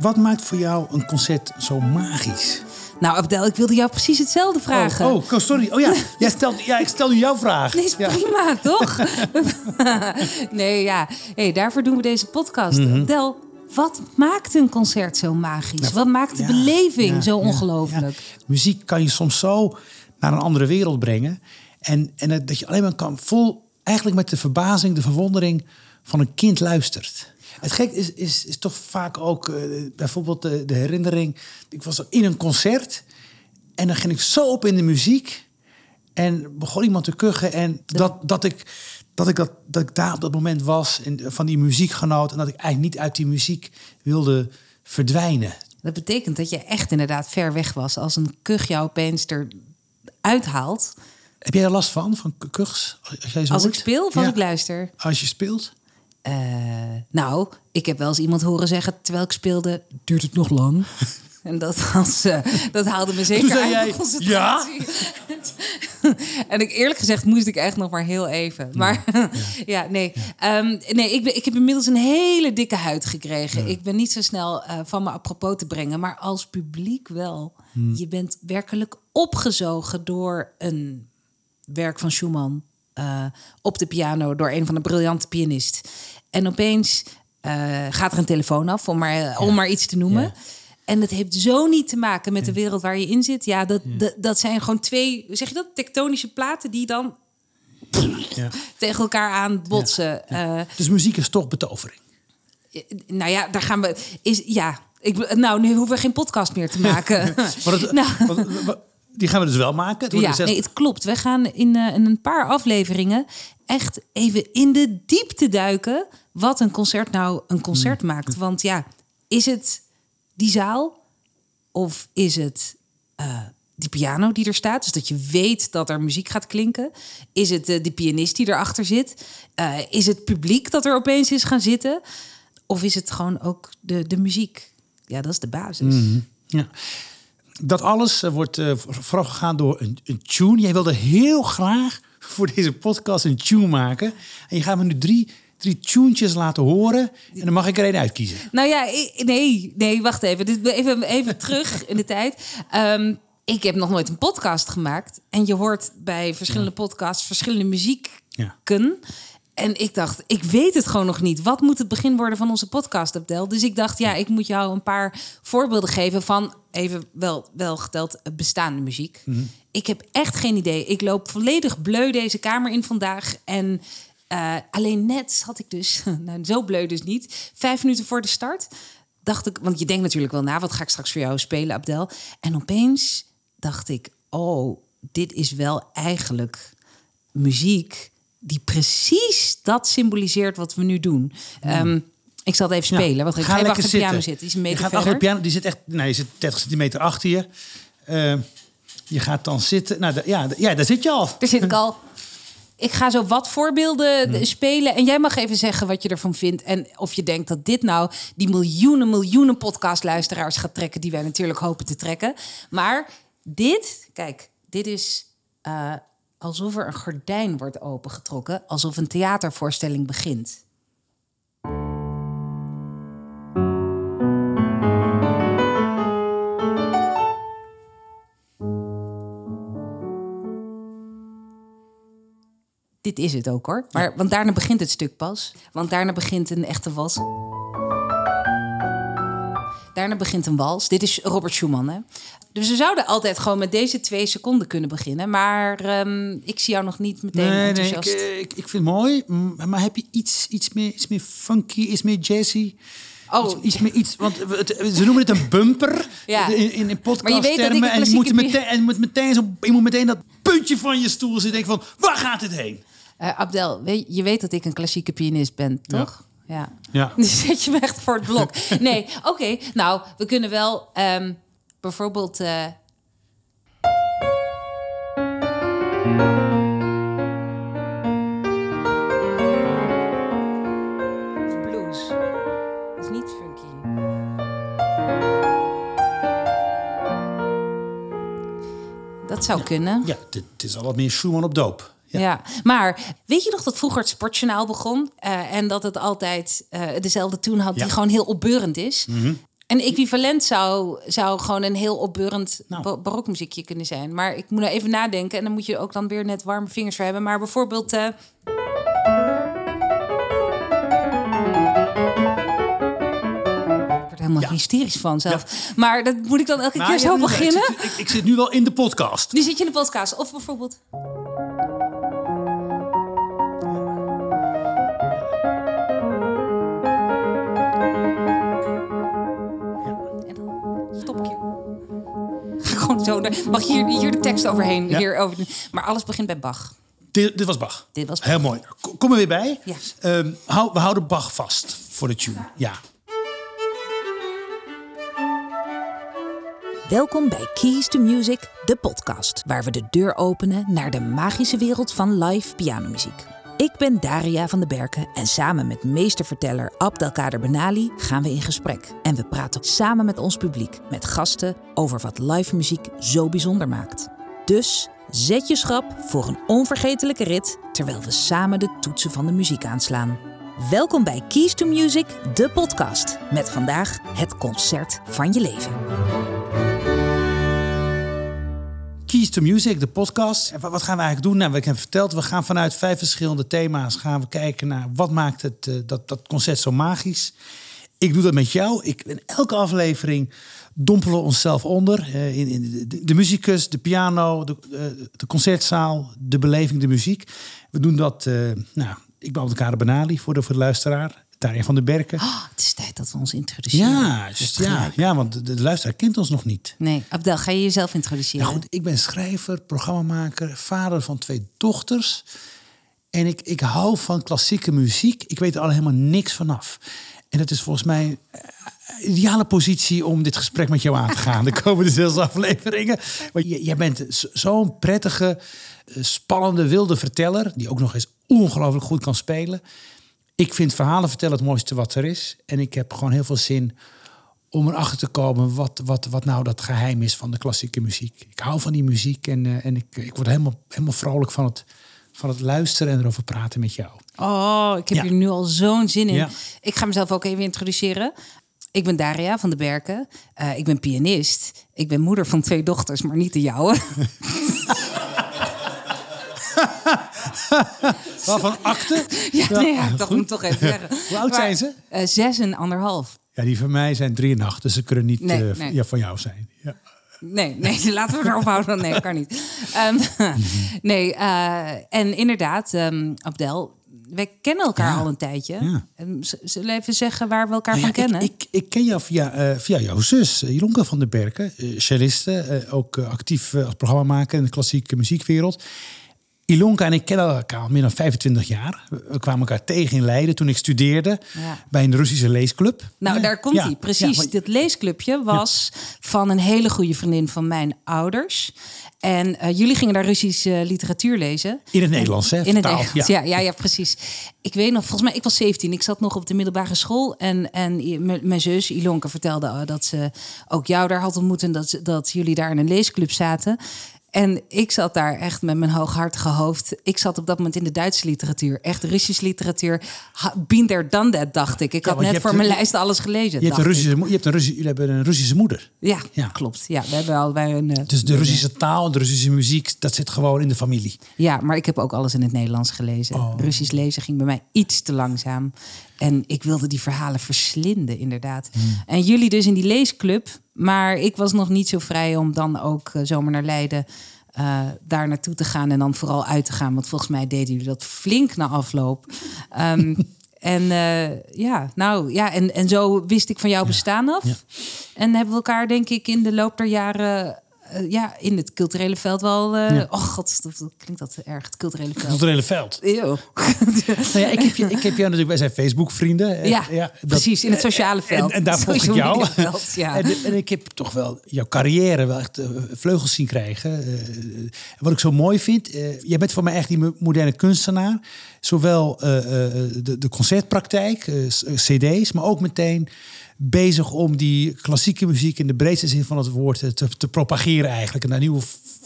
Wat maakt voor jou een concert zo magisch? Nou, Abdel, ik wilde jou precies hetzelfde vragen. Oh, oh, sorry. Oh ja, Jij stelt, ja, ik stel nu jouw vraag. Nee, is Ja. prima, toch? nee, ja. Hey, daarvoor doen we deze podcast. Mhm. Abdel, wat maakt een concert zo magisch? wat maakt de Ja, beleving ja, zo ongelooflijk? Muziek kan je soms zo naar een andere wereld brengen. En, en dat je alleen maar kan vol, eigenlijk met de verbazing, de verwondering van een kind luistert. Het gek is, is, is toch vaak ook eh, bijvoorbeeld de, de herinnering. Ik was in een concert en dan ging ik zo op in de muziek. En begon iemand te kuchen. En dat, dat, ik, dat, ik dat, dat ik daar op dat moment was en van die muziek genoot. En dat ik eigenlijk niet uit die muziek wilde verdwijnen. Dat betekent dat je echt inderdaad ver weg was. Als een kuch jou opeens eruit haalt. Heb jij er last van, van kuchs? Als, jij zo Als ik speel of als Ja. ik luister? Als je speelt? Eh, nou, ik heb wel eens iemand horen zeggen terwijl ik speelde, duurt het nog lang? En dat, eh, dat haalde me zeker uit jij, concentratie. en ik eerlijk gezegd moest ik echt nog maar heel even. Maar ja, nee. Ehm, nee ik, ben, ik heb inmiddels een hele dikke huid gekregen. Ik ben niet zo snel eh, van me apropos te brengen. Maar als publiek wel. Hmm. Je bent werkelijk opgezogen door een werk van Schumann eh, op de piano door een van de briljante pianist. En opeens eh, gaat er een telefoon af, om maar, om maar iets te noemen. Ja. En dat heeft zo niet te maken met de wereld waar je in zit. Ja, dat, dat, dat zijn gewoon twee, zeg je dat, tektonische platen die dan Ja. tegen elkaar aan botsen. Eh, Dus muziek is toch betovering. nou ja, daar gaan we. Is, ja, ik, nou, nu hoeven we geen podcast meer te maken. Maar het- nou, wat- wat- die gaan we dus wel maken. Het Ja, nee, het klopt. We gaan in, eh, in een paar afleveringen echt even in de diepte duiken. wat een concert nou een concert maakt. Want ja, is het die zaal of is het eh, die piano die er staat? Dus dat je weet dat er muziek gaat klinken. Is het eh, de pianist die erachter zit? Is het publiek dat er opeens is gaan zitten? Of is het gewoon ook de, de muziek? Ja, dat is de basis. Ja. Dat alles eh, wordt eh, voorafgegaan door een, een tune. Jij wilde heel graag voor deze podcast een tune maken. En je gaat me nu drie, drie tunetjes laten horen. En dan mag ik er één uitkiezen. Nou ja, nee, nee, wacht even. Dit, even, even terug in de tijd. Ehm, ik heb nog nooit een podcast gemaakt. En je hoort bij verschillende podcasts verschillende muzieken. En ik dacht, ik weet het gewoon nog niet. Wat moet het begin worden van onze podcast, Abdel? Dus ik dacht, ja, ik moet jou een paar voorbeelden geven van, even wel, wel geteld, eh, bestaande muziek. Ik heb echt geen idee. Ik loop volledig bleu deze kamer in vandaag. En eh, alleen net had ik dus, nou zo bleu dus niet, vijf minuten voor de start, dacht ik, want je denkt natuurlijk wel na, wat ga ik straks voor jou spelen, Abdel? En opeens dacht ik, oh, dit is wel eigenlijk muziek die precies dat symboliseert wat we nu doen. Ehm, ik zal het even spelen. want ik ga, lekker achter de piano zitten. Die is een je meter gaat verder. achter de piano. Die zit echt, nee, je zit 30 centimeter achter je. Eh, je gaat dan zitten. Nou, ja, ja, daar zit je al. Daar zit ik al. Ik ga zo wat voorbeelden eh, spelen. En jij mag even zeggen wat je ervan vindt. En of je denkt dat dit nou die miljoenen, miljoenen podcastluisteraars gaat trekken. Die wij natuurlijk hopen te trekken. Maar dit, kijk, dit is eh, alsof er een gordijn wordt opengetrokken. Alsof een theatervoorstelling begint. Dit is het ook hoor. Maar, Want daarna begint het stuk pas. Want daarna begint een echte wals. Daarna begint een wals. Dit is Robert Schumann. Hè? Dus we zouden altijd gewoon met deze twee seconden kunnen beginnen. Maar ehm, ik zie jou nog niet meteen Nee, nee, ik, enthousiast. eh, ik, ik vind het mooi. Maar heb je iets, iets, meer, iets meer funky, iets meer jazzy? Oh. Iets, iets meer iets, want het- ze noemen het een bumper Ja. in, in, in Maar je weet dat ik podcasttermen. En je moet, meteen, en moet meteen zo, je moet meteen dat puntje van je stoel zitten. Denken van, waar gaat dit heen? Eh, Abdel, weet, je weet dat ik een klassieke pianist ben, toch? Ja. Ja. Nu zet je me echt voor het blok. Nee, oké. Nou, we kunnen wel ehm, bijvoorbeeld... eh, Dat is blues. Dat is niet funky. Dat zou kunnen. Ja, dit, het is al wat meer Schumann op doop. Ja. maar weet je nog dat vroeger het sportjournaal begon... eh, en dat het altijd eh, dezelfde toon had Ja. die gewoon heel opbeurend is? Een equivalent zou, zou gewoon een heel opbeurend nou. barokmuziekje kunnen zijn. Maar ik moet er even nadenken en dan moet je ook dan weer net warme vingers voor hebben. Maar bijvoorbeeld... Uh... helemaal ja. hysterisch van zelf. Maar dat moet ik dan elke nou, keer zo beginnen. ik, ik, ik, zit nu wel in de podcast. Nu zit je in de podcast. Of bijvoorbeeld. Mag hier, hier de tekst overheen. Hier over, maar alles begint bij Bach. Dit, dit was Bach. Dit was Bach. Heel mooi. Kom er weer bij. Ja. Um, hou, we houden Bach vast voor de tune. Ja. Welkom bij Keys to Music, de podcast, waar we de deur openen naar de magische wereld van live pianomuziek. Ik ben Daria van den Berken en samen met meesterverteller Abdelkader Benali gaan we in gesprek. En we praten samen met ons publiek, met gasten, over wat live muziek zo bijzonder maakt. Dus zet je schrap voor een onvergetelijke rit terwijl we samen de toetsen van de muziek aanslaan. Welkom bij Keys to Music, de podcast. Met vandaag het concert van je leven. Keys to Music, de podcast. Wat gaan we eigenlijk doen? Nou, we hebben verteld, we gaan vanuit vijf verschillende thema's gaan we kijken naar wat maakt het, uh, dat, dat concert zo magisch. Ik doe dat met jou. Ik, in elke aflevering dompelen we onszelf onder. Uh, in, in de, de, muzikus, de piano, de, uh, de, concertzaal, de beleving, de muziek. We doen dat, nou, ik ben elkaar Benali voor de, voor de luisteraar. Daarin van de Berken. Oh, het is tijd dat we ons introduceren. Ja, ja, ja want de, luisteraar kent ons nog niet. Nee, Abdel, ga je jezelf introduceren? Nou goed, ik ben schrijver, programmamaker, vader van twee dochters. En ik, ik hou van klassieke muziek. Ik weet er al helemaal niks vanaf. En dat is volgens mij een ideale positie om dit gesprek met jou aan te gaan. De komende zes afleveringen. Want jij bent zo'n prettige, eh, spannende, wilde verteller. Die ook nog eens ongelooflijk goed kan spelen ik vind verhalen vertellen het mooiste wat er is. En ik heb gewoon heel veel zin om erachter te komen wat, wat, wat nou dat geheim is van de klassieke muziek. Ik hou van die muziek en, uh, en ik, ik word helemaal, helemaal vrolijk van het, van het luisteren en erover praten met jou. Oh, ik heb ja. hier nu al zo'n zin in. Ik ga mezelf ook even introduceren. Ik ben Daria van de Berken. Uh, ik ben pianist. Ik ben moeder van twee dochters, maar niet de jouwe. Waarvan akte? Ja, nee, ja, toch, moet toch even zeggen. Hoe oud zijn ze? Uh, zes en anderhalf. Ja, die van mij zijn drie en acht, dus ze kunnen niet nee, uh, nee. Ja, van jou zijn. Ja. Nee, nee, laten we erop houden. Nee, kan niet. Um, nee, uh, en inderdaad, um, Abdel, wij kennen elkaar al een tijdje. Ja. Zullen we even zeggen waar we elkaar nou van kennen? Ik, ik, ik, ken jou via, uh, via jouw zus, Jeroenke van den Berken. Celliste, uh, ook actief als programmamaker in de klassieke muziekwereld. Ilonka en ik kennen elkaar al meer dan 25 jaar. We kwamen elkaar tegen in Leiden toen ik studeerde bij een Russische leesclub. Nou, daar komt hij. Precies. Dit leesclubje was van een hele goede vriendin van mijn ouders. En uh, jullie gingen daar Russische literatuur lezen. In het Nederlands, hè? In het Nederlands, ja. ja. Ja, precies. Ik weet nog, volgens mij, ik was 17. Ik zat nog op de middelbare school. En, en mijn zus, Ilonka, vertelde uh, dat ze ook jou daar had ontmoet. En dat, dat jullie daar in een leesclub zaten. En ik zat daar echt met mijn hooghartige hoofd. Ik zat op dat moment in de Duitse literatuur. Echt Russische literatuur. There, done that, dacht ik. Ik had net voor mijn lijst alles gelezen. Je hebt, een Russische, je hebt een Russische, jullie hebben een Russische moeder. Ja, ja. klopt. Ja, we hebben allebei een... Uh, dus de Russische taal en de Russische muziek, dat zit gewoon in de familie. Ja, maar ik heb ook alles in het Nederlands gelezen. Oh. Russisch lezen ging bij mij iets te langzaam. En ik wilde die verhalen verslinden, inderdaad. Hmm. En jullie dus in die leesclub. Maar ik was nog niet zo vrij om dan ook uh, zomaar naar Leiden uh, daar naartoe te gaan en dan vooral uit te gaan. Want volgens mij deden jullie dat flink na afloop. Um, en uh, ja, nou ja, en, en zo wist ik van jouw bestaan af. Ja. En hebben we elkaar, denk ik, in de loop der jaren uh, ja, in het culturele veld wel. Uh, ja. Oh god, dat, klinkt dat erg. Het culturele veld. Culturele veld. Eeuw. nou ja, ik heb, je, ik heb jou natuurlijk, wij zijn Facebook vrienden. Ja, ja dat, precies, in het sociale veld. En, en daar volg ik jou. Veld, ja. en, en, ik heb toch wel jouw carrière wel echt uh, vleugels zien krijgen. wat ik zo mooi vind, jij bent voor mij echt die moderne kunstenaar. Zowel de, de concertpraktijk, cd's, maar ook meteen bezig om die klassieke muziek in de breedste zin van het woord te, te propageren eigenlijk. En daar nieuwe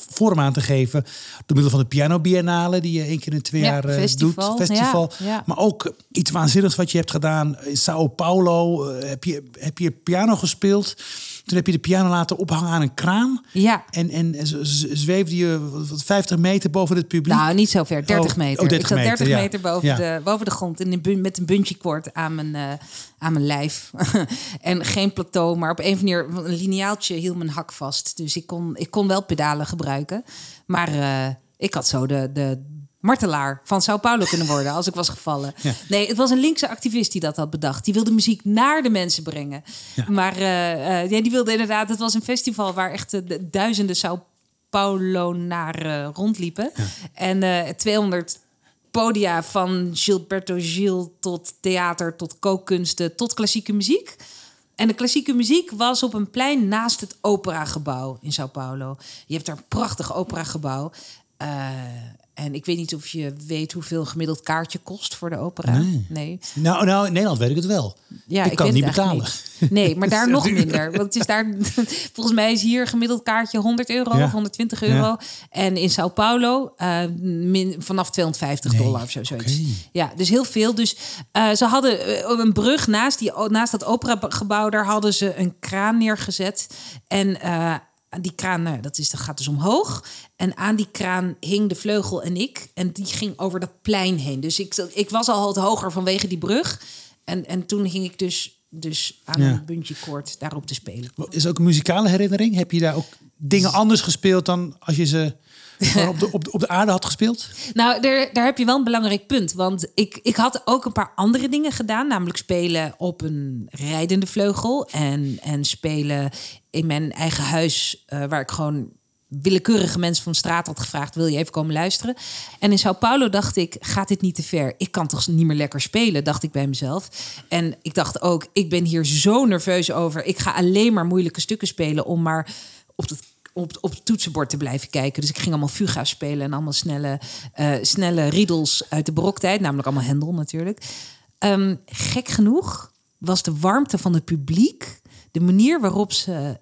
vorm aan te geven. Door middel van de Piano Biennale, die je één keer in twee jaar festival. doet. Festival. Maar ook iets waanzinnigs wat je hebt gedaan. In Sao Paulo heb, je, heb je piano gespeeld. Toen heb je de piano laten ophangen aan een kraan. Ja. En, en zweefde je 50 meter boven het publiek. Nou, niet zo ver. 30 meter. Oh, 30 ik zat 30 meter, meter boven, de, boven de grond. En in, met een bungee cord aan mijn, uh, aan mijn lijf. en geen plateau, maar op een of andere manier... een lineaaltje hield mijn hak vast. Dus ik kon, ik kon wel pedalen gebruiken. Maar uh, ik had zo de, de, martelaar van Sao Paulo kunnen worden als ik was gevallen. Nee, het was een linkse activist die dat had bedacht. Die wilde muziek naar de mensen brengen. Maar uh, ja, die wilde inderdaad, het was een festival waar echt de duizenden Sao Paulo naar rondliepen. En uh, 200 podia van Gilberto Gil tot theater, tot kookkunsten, tot klassieke muziek. En de klassieke muziek was op een plein naast het operagebouw in Sao Paulo. Je hebt daar een prachtig operagebouw. Uh, en ik weet niet of je weet hoeveel een gemiddeld kaartje kost voor de opera. Nee. Nou, nou, in Nederland weet ik het wel. Ja, ik, kan het niet betalen. Nee, maar daar nog minder. Want het is daar, volgens mij is hier gemiddeld kaartje 100 euro of 120 euro. En in Sao Paulo uh, min, vanaf 250 dollar of zo. Zoiets. Ja, dus heel veel. Dus uh, ze hadden een brug naast, die, naast dat operagebouw. Daar hadden ze een kraan neergezet. En die kraan, nou, dat, is, dat gaat dus omhoog. En aan die kraan hing de vleugel en ik. En die ging over dat plein heen. Dus ik, ik was al wat hoger vanwege die brug. En, en toen ging ik dus, dus aan ja. een buntje koord daarop te spelen. Is ook een muzikale herinnering? Heb je daar ook dingen anders gespeeld dan als je ze op de, op, de, op de aarde had gespeeld? Nou, daar, daar heb je wel een belangrijk punt. Want ik, ik had ook een paar andere dingen gedaan. Namelijk spelen op een rijdende vleugel. En, en spelen in mijn eigen huis, uh, waar ik gewoon willekeurige mensen van straat had gevraagd: wil je even komen luisteren? En in Sao Paulo dacht ik: gaat dit niet te ver? Ik kan toch niet meer lekker spelen, dacht ik bij mezelf. En ik dacht ook: ik ben hier zo nerveus over. Ik ga alleen maar moeilijke stukken spelen om maar op het op, op het toetsenbord te blijven kijken. Dus ik ging allemaal fuga spelen en allemaal snelle, uh, snelle riedels uit de broktijd, namelijk allemaal Hendel natuurlijk. Um, gek genoeg was de warmte van het publiek, de manier waarop ze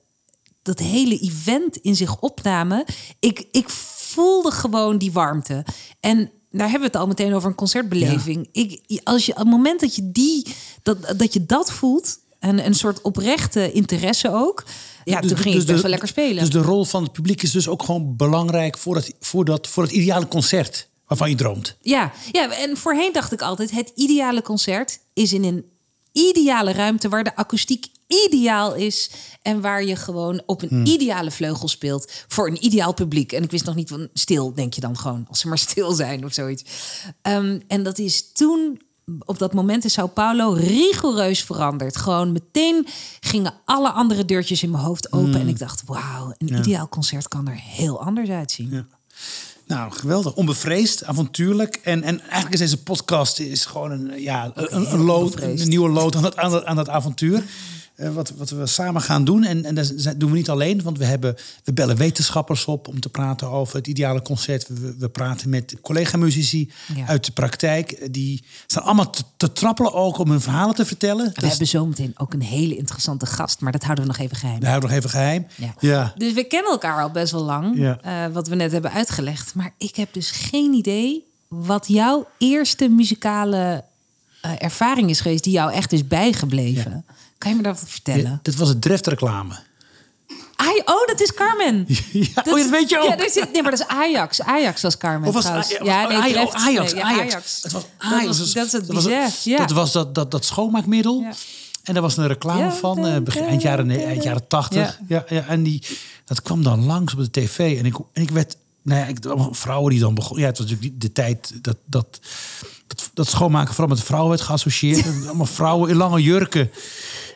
dat hele event in zich opnamen. Ik, ik voelde gewoon die warmte. En daar hebben we het al meteen over een concertbeleving. Ik, als je, op het moment dat je, die, dat, dat je dat voelt, en een soort oprechte interesse ook. Ja, dus, toen ging dus, best wel lekker spelen. Dus de rol van het publiek is dus ook gewoon belangrijk voor, het, voor, dat, voor het ideale concert waarvan je droomt. Ja, ja, en voorheen dacht ik altijd: het ideale concert is in een ideale ruimte waar de akoestiek ideaal is en waar je gewoon op een hmm. ideale vleugel speelt voor een ideaal publiek. En ik wist nog niet van stil, denk je dan gewoon, als ze maar stil zijn of zoiets. Um, en dat is toen op dat moment in Sao Paulo rigoureus veranderd. Gewoon meteen gingen alle andere deurtjes in mijn hoofd open. Hmm. En ik dacht, wauw, een ideaal concert kan er heel anders uitzien. Ja. Nou, geweldig. Onbevreesd, avontuurlijk. En, en eigenlijk is deze podcast is gewoon een, ja, een, een, lood, een nieuwe lood aan dat, aan dat, aan dat avontuur. Uh, wat, wat we samen gaan doen. En, en dat doen we niet alleen, want we, hebben, we bellen wetenschappers op om te praten over het ideale concert. We, we praten met collega-muzici uit de praktijk. Die staan allemaal te, te, trappelen ook om hun verhalen te vertellen. We dus, hebben zometeen ook een hele interessante gast, maar dat houden we nog even geheim. Dat houden we nog even geheim. Ja. ja. Dus we kennen elkaar al best wel lang, ja. uh, wat we net hebben uitgelegd. Maar ik heb dus geen idee wat jouw eerste muzikale uh, ervaring is geweest die jou echt is bijgebleven. Ja. Kan je me dat vertellen? Ja, dit was het Dreft-reclame. oh, dat is Carmen. ja, dat, oh, dat weet je ook. Ja, dat is, nee, maar dat is Ajax. Ajax was Carmen. Of was, ja, nee, Ajax, Ajax, nee, Ajax. Het was Ajax. Dat, dat is het dat was, ja. dat was dat, dat, dat schoonmaakmiddel. En daar was een reclame van, begin, eind, jaren, eind jaren 80. Ja. Ja, en die, dat kwam dan langs op de tv. En ik, en ik werd, nou ja, ik, vrouwen die dan begonnen. Ja, het was natuurlijk de tijd dat, dat, dat, dat schoonmaken vooral met vrouwen werd geassocieerd. allemaal vrouwen in lange jurken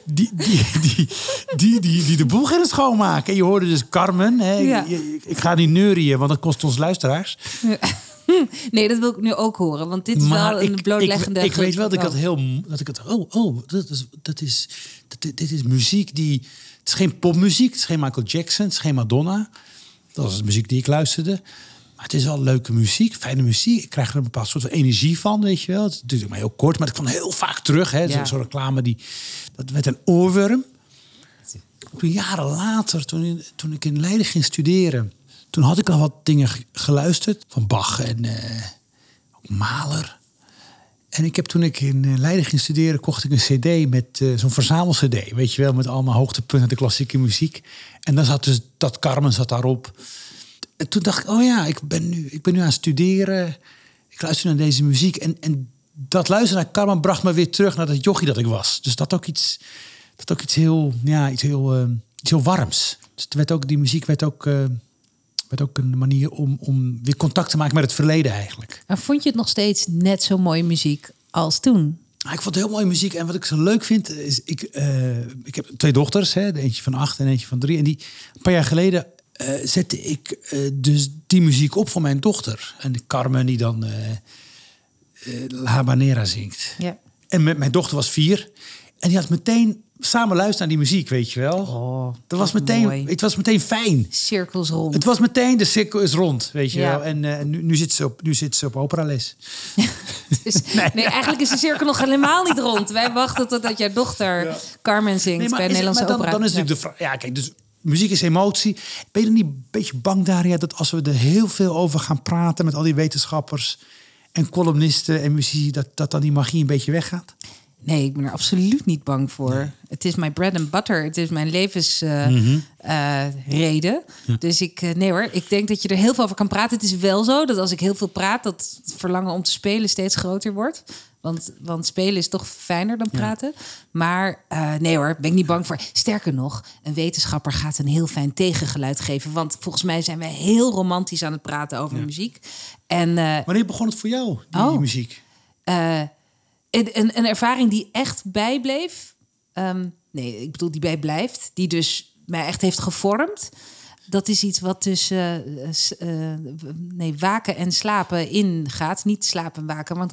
die, die, die, die, die, die de boel gingen schoonmaken. En je hoorde dus Carmen. Hè, ja. ik, ik, ga niet neurien, want dat kost ons luisteraars. Nee, dat wil ik nu ook horen. Want dit is wel een blootleggende... Ik, ik weet wel dat ik het heel... Dat ik het, oh, oh, dat is, dat is, dat, dit is muziek die... Het is geen popmuziek, het is geen Michael Jackson, het is geen Madonna. Dat was de muziek die ik luisterde. Maar het is wel leuke muziek, fijne muziek. Ik krijg er een bepaald soort van energie van, weet je wel. Het is natuurlijk maar heel kort, maar het kwam heel vaak terug. Hè. Ja. Zo'n reclame, die, dat werd een oorworm. Toen jaren later, toen, toen ik in Leiden ging studeren... toen had ik al wat dingen geluisterd van Bach en uh, ook Mahler. En ik heb toen ik in eh, Leiden ging studeren, kocht ik een cd met uh, zo'n verzamel-cd. Weet je wel, met allemaal hoogtepunten de klassieke muziek. En dan zat dus dat Carmen zat daarop. En toen dacht ik, oh ja, ik ben nu, ik ben nu aan het studeren. Ik luister naar deze muziek. En, en dat luisteren naar Carmen bracht me weer terug naar dat jochie dat ik was. Dus dat ook iets, dat ook iets heel, ja, iets heel, uh, iets heel warms. Dus het werd ook, die muziek werd ook, uh, werd ook een manier om, om weer contact te maken met het verleden eigenlijk. En vond je het nog steeds net zo mooie muziek als toen? Ah, ik vond het heel mooie muziek. En wat ik zo leuk vind, is ik, uh, ik heb twee dochters, hè, eentje van acht en eentje van drie. En die een paar jaar geleden uh, zette ik uh, dus die muziek op voor mijn dochter. En de Carmen die dan La Habanera zingt. Ja. En met, mijn dochter was vier. En die had meteen samen luisteren naar die muziek, weet je wel. Oh, dat was meteen, mooi. het was meteen fijn. Cirkels rond. Het was meteen, de cirkel is rond, weet je ja. wel. En uh, nu, nu, zit ze op, nu zit ze op operales. dus, nee. nee. eigenlijk is de cirkel nog helemaal niet rond. Wij wachten totdat jouw dochter ja. Carmen zingt nee, bij Nederlandse het, maar opera. Dan, dan is natuurlijk de vraag, ja kijk, dus muziek is emotie. Ben je er niet een beetje bang, Daria, dat als we er heel veel over gaan praten met al die wetenschappers en columnisten en muziek, dat, dat dan die magie een beetje weggaat? Nee, ik ben er absoluut niet bang voor. Nee. Het is mijn bread and butter. Het is mijn levensreden. Uh, mm -hmm. uh, ja. Dus ik, uh, nee hoor, ik denk dat je er heel veel over kan praten. Het is wel zo dat als ik heel veel praat, dat het verlangen om te spelen steeds groter wordt. Want, want spelen is toch fijner dan praten. Ja. Maar uh, nee hoor, ben ik niet bang voor. Sterker nog, een wetenschapper gaat een heel fijn tegengeluid geven. Want volgens mij zijn wij heel romantisch aan het praten over ja. muziek. En, uh, Wanneer begon het voor jou, die, oh, muziek? Uh, een, een ervaring die echt bijbleef. Um, nee, ik bedoel die bijblijft. Die dus mij echt heeft gevormd. Dat is iets wat tussen nee, waken en slapen ingaat. Niet slapen en waken. Want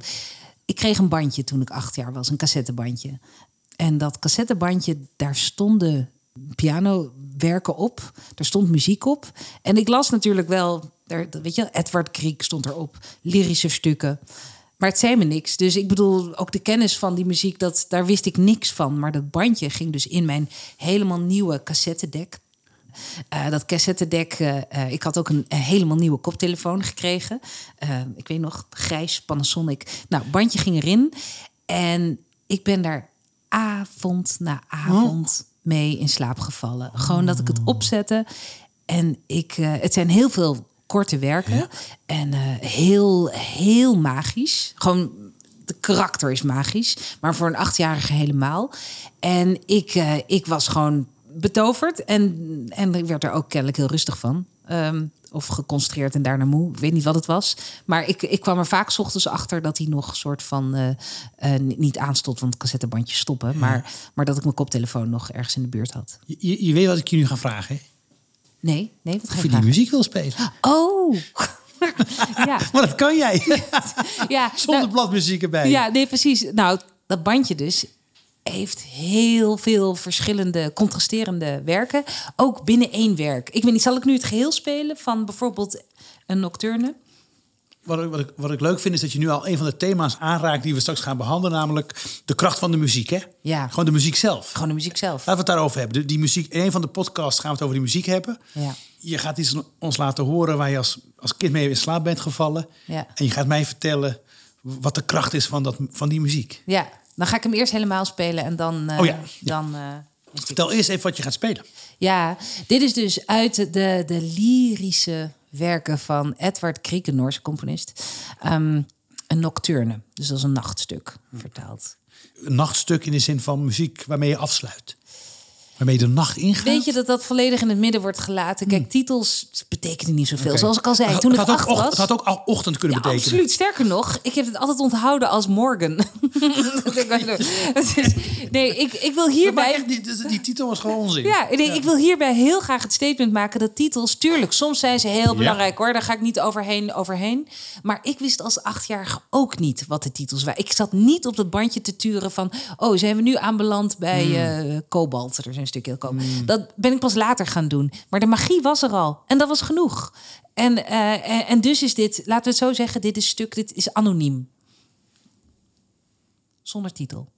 ik kreeg een bandje toen ik acht jaar was. Een cassettebandje. En dat cassettebandje, daar stonden pianowerken op. Er stond muziek op. En ik las natuurlijk wel... Daar, weet je, Edward Kriek stond erop. Lyrische stukken. Maar het zei me niks. Dus ik bedoel, ook de kennis van die muziek, dat, daar wist ik niks van. Maar dat bandje ging dus in mijn helemaal nieuwe cassettedek. Uh, dat cassettedek, uh, uh, ik had ook een, een, helemaal nieuwe koptelefoon gekregen. ik weet nog, grijs Panasonic. Nou, bandje ging erin. En ik ben daar avond na avond mee in slaap gevallen. Gewoon dat ik het opzette. En ik, het zijn heel veel korte werken. Ja. En heel, heel magisch. Gewoon, de karakter is magisch. Maar voor een achtjarige helemaal. En ik, uh, ik was gewoon betoverd. En, en ik werd er ook kennelijk heel rustig van. Um, of geconcentreerd en daarna moe. Ik weet niet wat het was. Maar ik, ik kwam er vaak s ochtends achter dat hij nog soort van uh, uh, niet aanstond, want het cassettebandje stoppen. Ja. Maar, maar dat ik mijn koptelefoon nog ergens in de buurt had. Je, je weet wat ik je nu ga vragen. Hè? Nee, nee, wat ga of je die muziek wil spelen. Oh, ja. maar dat kan jij. ja, Zonder nou, bladmuziek erbij. Ja, nee, precies. Nou, dat bandje dus heeft heel veel verschillende contrasterende werken. Ook binnen één werk. Ik weet niet, zal ik nu het geheel spelen van bijvoorbeeld een nocturne? Wat ik, wat, ik, wat ik leuk vind is dat je nu al een van de thema's aanraakt die we straks gaan behandelen, namelijk de kracht van de muziek. Hè? Ja. Gewoon de muziek zelf. Gewoon de muziek zelf. Laten we het daarover hebben. De, die muziek, in een van de podcasts gaan we het over die muziek hebben. Ja. Je gaat iets ons laten horen waar je als, als kind mee in slaap bent gevallen. Ja. En je gaat mij vertellen wat de kracht is van, dat, van die muziek. Ja, dan ga ik hem eerst helemaal spelen en dan. Uh, oh ja. dan uh, Vertel eerst even wat je gaat spelen. Ja, dit is dus uit de, de lyrische werken van Edward Kriek, een Noorse componist. Um, een nocturne, dus dat is een nachtstuk vertaald. Een nachtstuk in de zin van muziek waarmee je afsluit. Waarmee de nacht ingaat. Weet je dat dat volledig in het midden wordt gelaten? Kijk, titels betekenen niet zoveel. Okay. Zoals ik al zei, toen het ik acht was... Het had ook ochtend kunnen ja, betekenen. absoluut. Sterker nog, ik heb het altijd onthouden als morgen. nee, ik, ik wil hierbij... Echt, die, die, titel was gewoon onzin. Ja, nee, ja, ik wil hierbij heel graag het statement maken dat titels... Tuurlijk, soms zijn ze heel belangrijk hoor. Daar ga ik niet overheen, overheen. Maar ik wist als achtjarige ook niet wat de titels waren. Ik zat niet op dat bandje te turen van... Oh, zijn we nu aanbeland bij uh, Cobalt? Er zijn stukje komen. Mm. Dat ben ik pas later gaan doen. Maar de magie was er al. En dat was genoeg. En, en, en dus is dit, laten we het zo zeggen, dit is stuk, dit is anoniem. Zonder titel.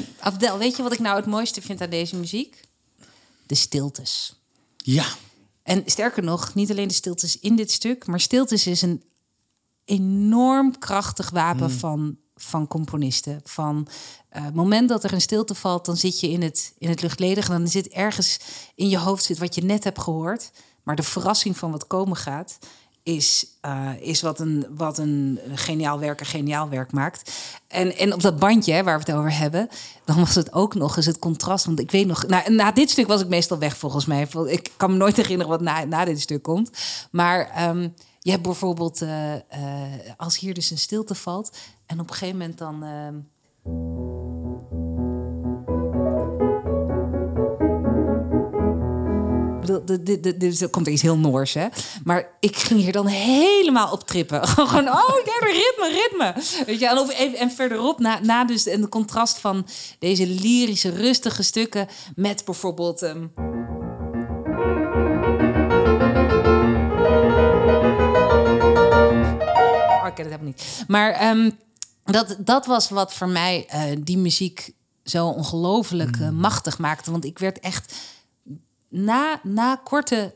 En Abdel, weet je wat ik nou het mooiste vind aan deze muziek? De stiltes. Ja. En sterker nog, niet alleen de stiltes in dit stuk, maar stiltes is een enorm krachtig wapen hmm. van, van componisten. Van uh, het moment dat er een stilte valt, dan zit je in het, in het luchtledige. Dan zit ergens in je hoofd zit wat je net hebt gehoord. Maar de verrassing van wat komen gaat, is, uh, is wat, een, wat een geniaal werker geniaal werk maakt. En, en op dat bandje hè, waar we het over hebben, dan was het ook nog eens het contrast. Want ik weet nog, na, na dit stuk was ik meestal weg volgens mij. Ik kan me nooit herinneren wat na, na dit stuk komt. Maar um, je hebt bijvoorbeeld, uh, uh, als hier dus een stilte valt en op een gegeven moment dan. Er komt er iets heel Noors, hè? Maar ik ging hier dan helemaal op trippen. Gewoon, oh, ja, ritme, ritme. Weet je, en, of, en verderop, na, na dus en de contrast van deze lyrische, rustige stukken met bijvoorbeeld. Um, ik ken het helemaal niet. Maar um, dat, dat was wat voor mij uh, die muziek zo ongelooflijk uh, machtig maakte. Want ik werd echt na, na korte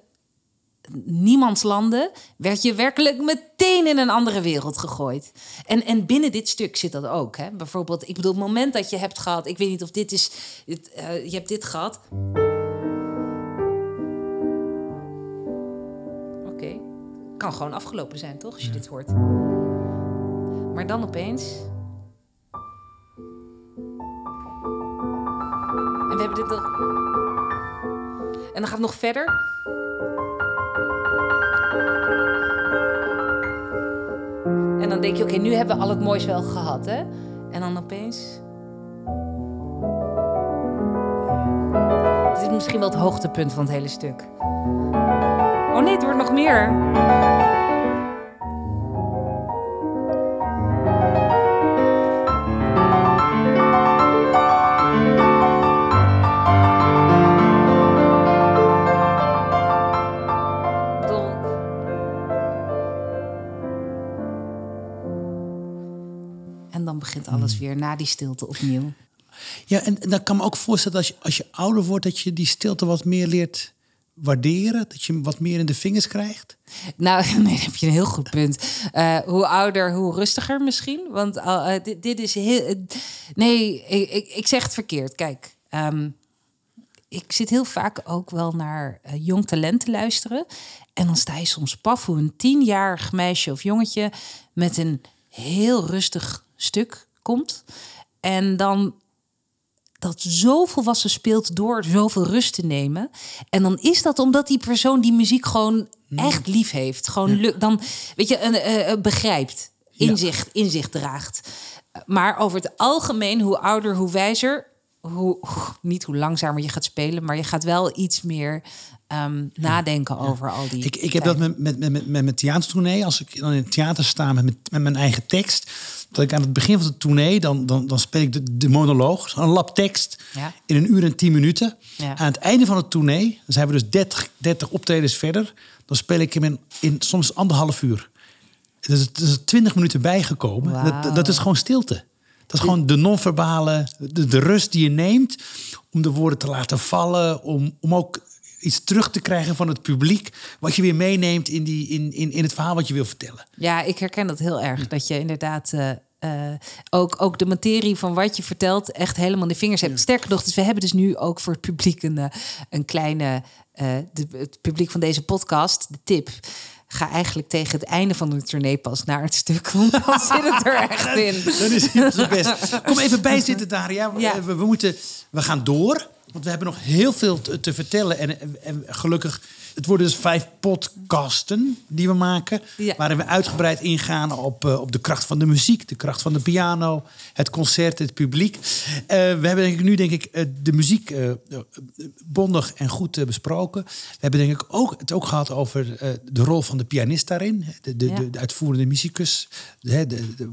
niemandslanden werd je werkelijk meteen in een andere wereld gegooid. En, en binnen dit stuk zit dat ook. Hè? Bijvoorbeeld, ik bedoel, het moment dat je hebt gehad, ik weet niet of dit is, dit, uh, je hebt dit gehad. Oké, okay. kan gewoon afgelopen zijn, toch? Als je ja. dit hoort. Maar dan opeens. En we hebben dit toch. En dan gaat het nog verder. En dan denk je, oké, nu hebben we al het moois wel gehad, hè? En dan opeens... Dit is misschien wel het hoogtepunt van het hele stuk. Oh nee, het wordt nog meer. Alles hmm. weer na die stilte opnieuw. Ja, en, dan kan me ook voorstellen dat als je, als je ouder wordt, dat je die stilte wat meer leert waarderen? Dat je wat meer in de vingers krijgt? Nou, nee, heb je een heel goed punt. Uh, hoe ouder, hoe rustiger misschien. Want uh, dit, dit, is heel. nee, ik, ik, zeg het verkeerd. Kijk, um, ik zit heel vaak ook wel naar jong talent te luisteren. En dan sta je soms paf hoe een tienjarig meisje of jongetje met een heel rustig stuk komt. En dan dat zo volwassen speelt door zoveel rust te nemen. En dan is dat omdat die persoon die muziek gewoon hmm. echt lief heeft. Gewoon dan, weet je, een, begrijpt, inzicht, ja. inzicht draagt. Maar over het algemeen, hoe ouder, hoe wijzer. Hoe, niet hoe langzamer je gaat spelen, maar je gaat wel iets meer um, nadenken over al die. Ik, ik heb dat met, met, met, met, met mijn theatertournee. Als ik dan in het theater sta met, met mijn eigen tekst dat ik aan het begin van de tournee, dan, dan, dan speel ik de, de monoloog, een lap tekst, in een uur en tien minuten. Aan het einde van de tournee, dan zijn we dus 30, 30 optredens verder, dan speel ik hem in, in soms anderhalf uur. Dus er is 20 minuten bijgekomen. Dat, dat is gewoon stilte. Dat is gewoon de non-verbale, de, de, rust die je neemt om de woorden te laten vallen, om, om ook iets terug te krijgen van het publiek. Wat je weer meeneemt in, die, in, in, in het verhaal wat je wil vertellen. Ja, ik herken dat heel erg. Dat je inderdaad. Uh, ook, ook de materie van wat je vertelt echt helemaal in de vingers hebt. Sterker nog, dus we hebben dus nu ook voor het publiek een, eh, een kleine, uh, de, het publiek van deze podcast, de tip. Ga eigenlijk tegen het einde van de tournee pas naar het stuk, want dan zit het er echt in. Dan is het best. Kom even bij zitten, Daria. Ja. We, we, moeten, we gaan door. Want we hebben nog heel veel te, vertellen. En, gelukkig, het worden dus vijf podcasten die we maken. Waarin we uitgebreid ingaan op, uh, op de kracht van de muziek, de kracht van de piano, het concert, het publiek. Uh, we hebben denk ik, nu denk ik uh, de muziek bondig en goed besproken. We hebben denk ik ook het ook gehad over de rol van de pianist daarin. De, de, de, de uitvoerende muzikus.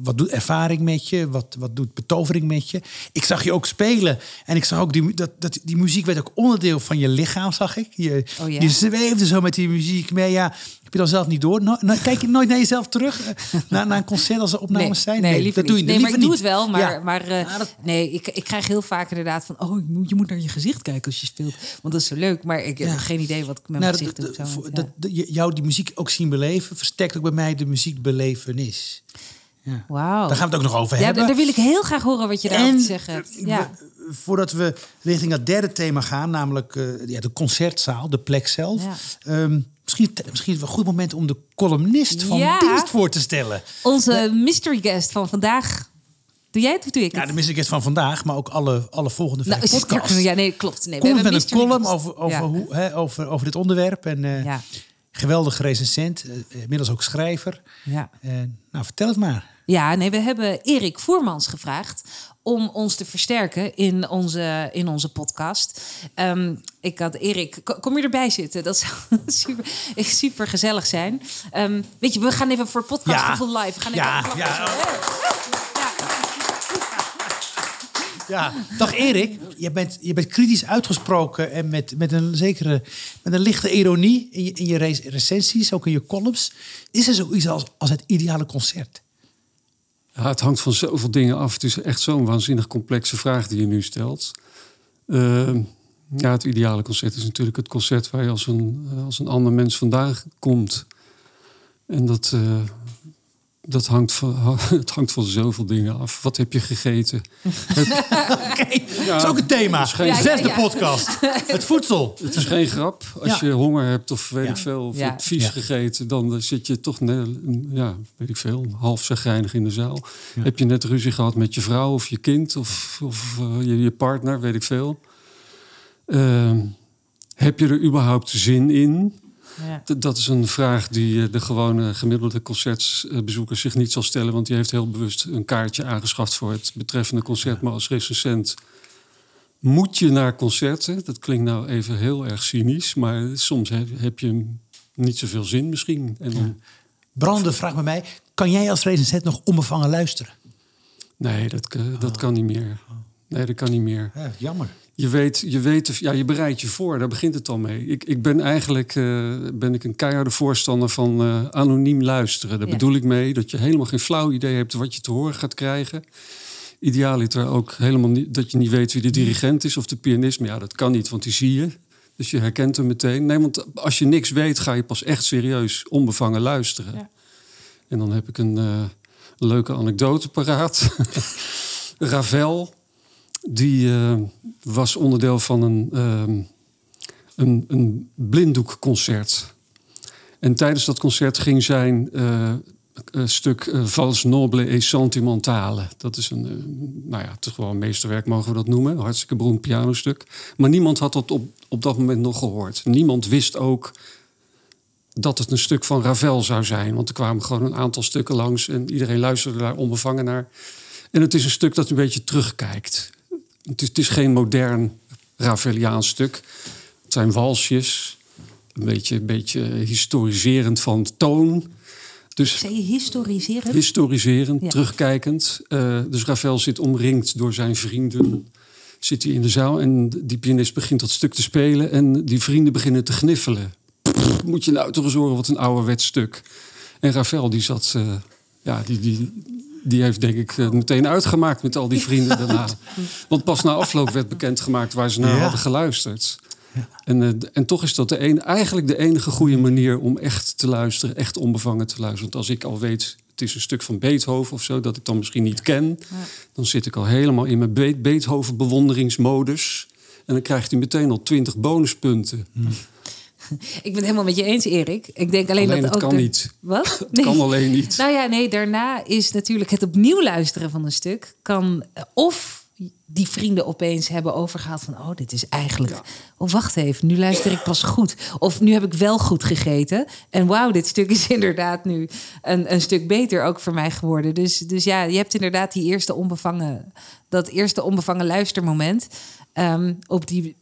Wat doet ervaring met je? Wat, wat doet betovering met je? Ik zag je ook spelen. En ik zag ook die, dat, dat, die muziek werd ook onderdeel van je lichaam, zag ik. Je, oh, ja. je zweefde zo met die muziek mee. Ja, heb je dan zelf niet door? No, kijk je nooit naar jezelf terug? Eh, naar, naar een concert als er opnames zijn? Nee, nee dat doe je Nee, maar ik doe het wel. Maar, maar uh, nee, ik, ik krijg heel vaak inderdaad van... oh, je moet naar je gezicht kijken als je speelt. Want dat is zo leuk. Maar ik heb geen idee wat ik met nou, mijn gezicht doe. Zo, dat, dat, jou die muziek ook zien beleven... versterkt ook bij mij de muziekbelevenis. Ja. Wauw. Daar gaan we het ook nog over ja, hebben. Daar wil ik heel graag horen wat je daarover te zeggen hebt. Ja. voordat we richting het derde thema gaan, namelijk uh, ja, de concertzaal, de plek zelf. Ja. Um, misschien, misschien wel een goed moment om de columnist van ja. dienst voor te stellen. Onze mystery guest van vandaag. Doe jij het of doe ik het? Ja, de mystery guest van vandaag, maar ook alle, alle volgende nou, podcasts. Ja, nee, klopt. Nee, we hebben met een column over, over, hoe, hè, over, over dit onderwerp. En uh, ja. Geweldig recensent, uh, inmiddels ook schrijver. Ja. Uh, nou, vertel het maar. Ja, nee, we hebben Erik Voermans gevraagd om ons te versterken in onze, in onze podcast. Um, ik had Erik, kom je erbij zitten? Dat zou super, super gezellig zijn. Um, weet je, we gaan even voor podcast ja. live. We gaan even ja, ja. Ja, dag Erik. Je bent, je bent kritisch uitgesproken en met, met een zekere met een lichte ironie in je, in je recensies, ook in je columns. Is er zoiets als, als het ideale concert? Ja, het hangt van zoveel dingen af. Het is echt zo'n waanzinnig complexe vraag die je nu stelt. Ehm, ja, het ideale concert is natuurlijk het concert waar je als een, als een ander mens vandaan komt. En dat, uh, dat hangt van, het hangt van zoveel dingen af. Wat heb je gegeten? Oké, dat is ook een thema. Geen... Zesde podcast. Het voedsel. Het is geen grap. Als je honger hebt of weet ik veel, of hebt vies gegeten, dan zit je toch, ja, weet ik veel, half zagrijnig in de zaal. Heb je net ruzie gehad met je vrouw of je kind of, of uh, je, je, partner, weet ik veel. Uh, heb je er überhaupt zin in? Ja. Dat is een vraag die eh, de gewone gemiddelde concertbezoeker zich niet zal stellen. Want die heeft heel bewust een kaartje aangeschaft voor het betreffende concert. Maar als recensent moet je naar concerten. Dat klinkt nou even heel erg cynisch. Maar soms heb je niet zoveel zin misschien. En dan... Brande, vraag me mij. Kan jij als recensent nog onbevangen luisteren? Nee, dat, dat kan niet meer. Nee, dat kan niet meer. Ja, jammer je weet, je weet, ja, je bereidt je voor, daar begint het al mee. Ik, ik ben eigenlijk uh, ben ik een keiharde voorstander van uh, anoniem luisteren. Daar bedoel ik mee dat je helemaal geen flauw idee hebt wat je te horen gaat krijgen. Idealiter ook helemaal niet dat je niet weet wie de dirigent is of de pianist. Maar ja, dat kan niet, want die zie je. Dus je herkent hem meteen. Nee, want als je niks weet, ga je pas echt serieus onbevangen luisteren. Ja. En dan heb ik een uh, leuke anekdote paraat. Ravel die uh, was onderdeel van een, uh, een, een blinddoekconcert. En tijdens dat concert ging zijn uh, stuk uh, Vals Noble et Sentimentale. Dat is een, nou ja, toch wel een meesterwerk mogen we dat noemen. Hartstikke beroemd pianostuk. Maar niemand had dat op, op dat moment nog gehoord. Niemand wist ook dat het een stuk van Ravel zou zijn. Want er kwamen gewoon een aantal stukken langs en iedereen luisterde daar onbevangen naar. En het is een stuk dat een beetje terugkijkt. Het is, het is geen modern Raveliaans stuk. Het zijn walsjes, een beetje, een beetje historiserend van toon. Dus, Zei je historiserend? Historiserend, terugkijkend. Uh, dus Ravel zit omringd door zijn vrienden. Zit hij in de zaal en die pianist begint dat stuk te spelen... en die vrienden beginnen te gniffelen. moet je nou toch eens horen wat een ouderwets stuk. En Ravel die zat... Uh, ja, die, die, die heeft denk ik eh, meteen uitgemaakt met al die vrienden daarna. Want pas na afloop werd bekendgemaakt waar ze naar hadden geluisterd. Ja. En, uh, en toch is dat de een, eigenlijk de enige goede manier om echt te luisteren, echt onbevangen te luisteren. Want als ik al weet, het is een stuk van Beethoven of zo, dat ik dan misschien niet ken, ja. dan zit ik al helemaal in mijn Be Beethoven bewonderingsmodus. En dan krijgt hij meteen al twintig bonuspunten. Hm. Ik ben het helemaal met je eens, Erik. Ik denk alleen, alleen dat het ook kan niet. Wat? Het kan alleen niet. Nou ja, nee, daarna is natuurlijk het opnieuw luisteren van een stuk... kan of die vrienden opeens hebben overgehaald van... oh, dit is eigenlijk... Ja. Oh, wacht even, nu luister ik pas goed. Of nu heb ik wel goed gegeten. En wauw, dit stuk is inderdaad nu een, een stuk beter ook voor mij geworden. Dus, dus ja, je hebt inderdaad die eerste onbevangen... dat eerste onbevangen luistermoment... Um, op die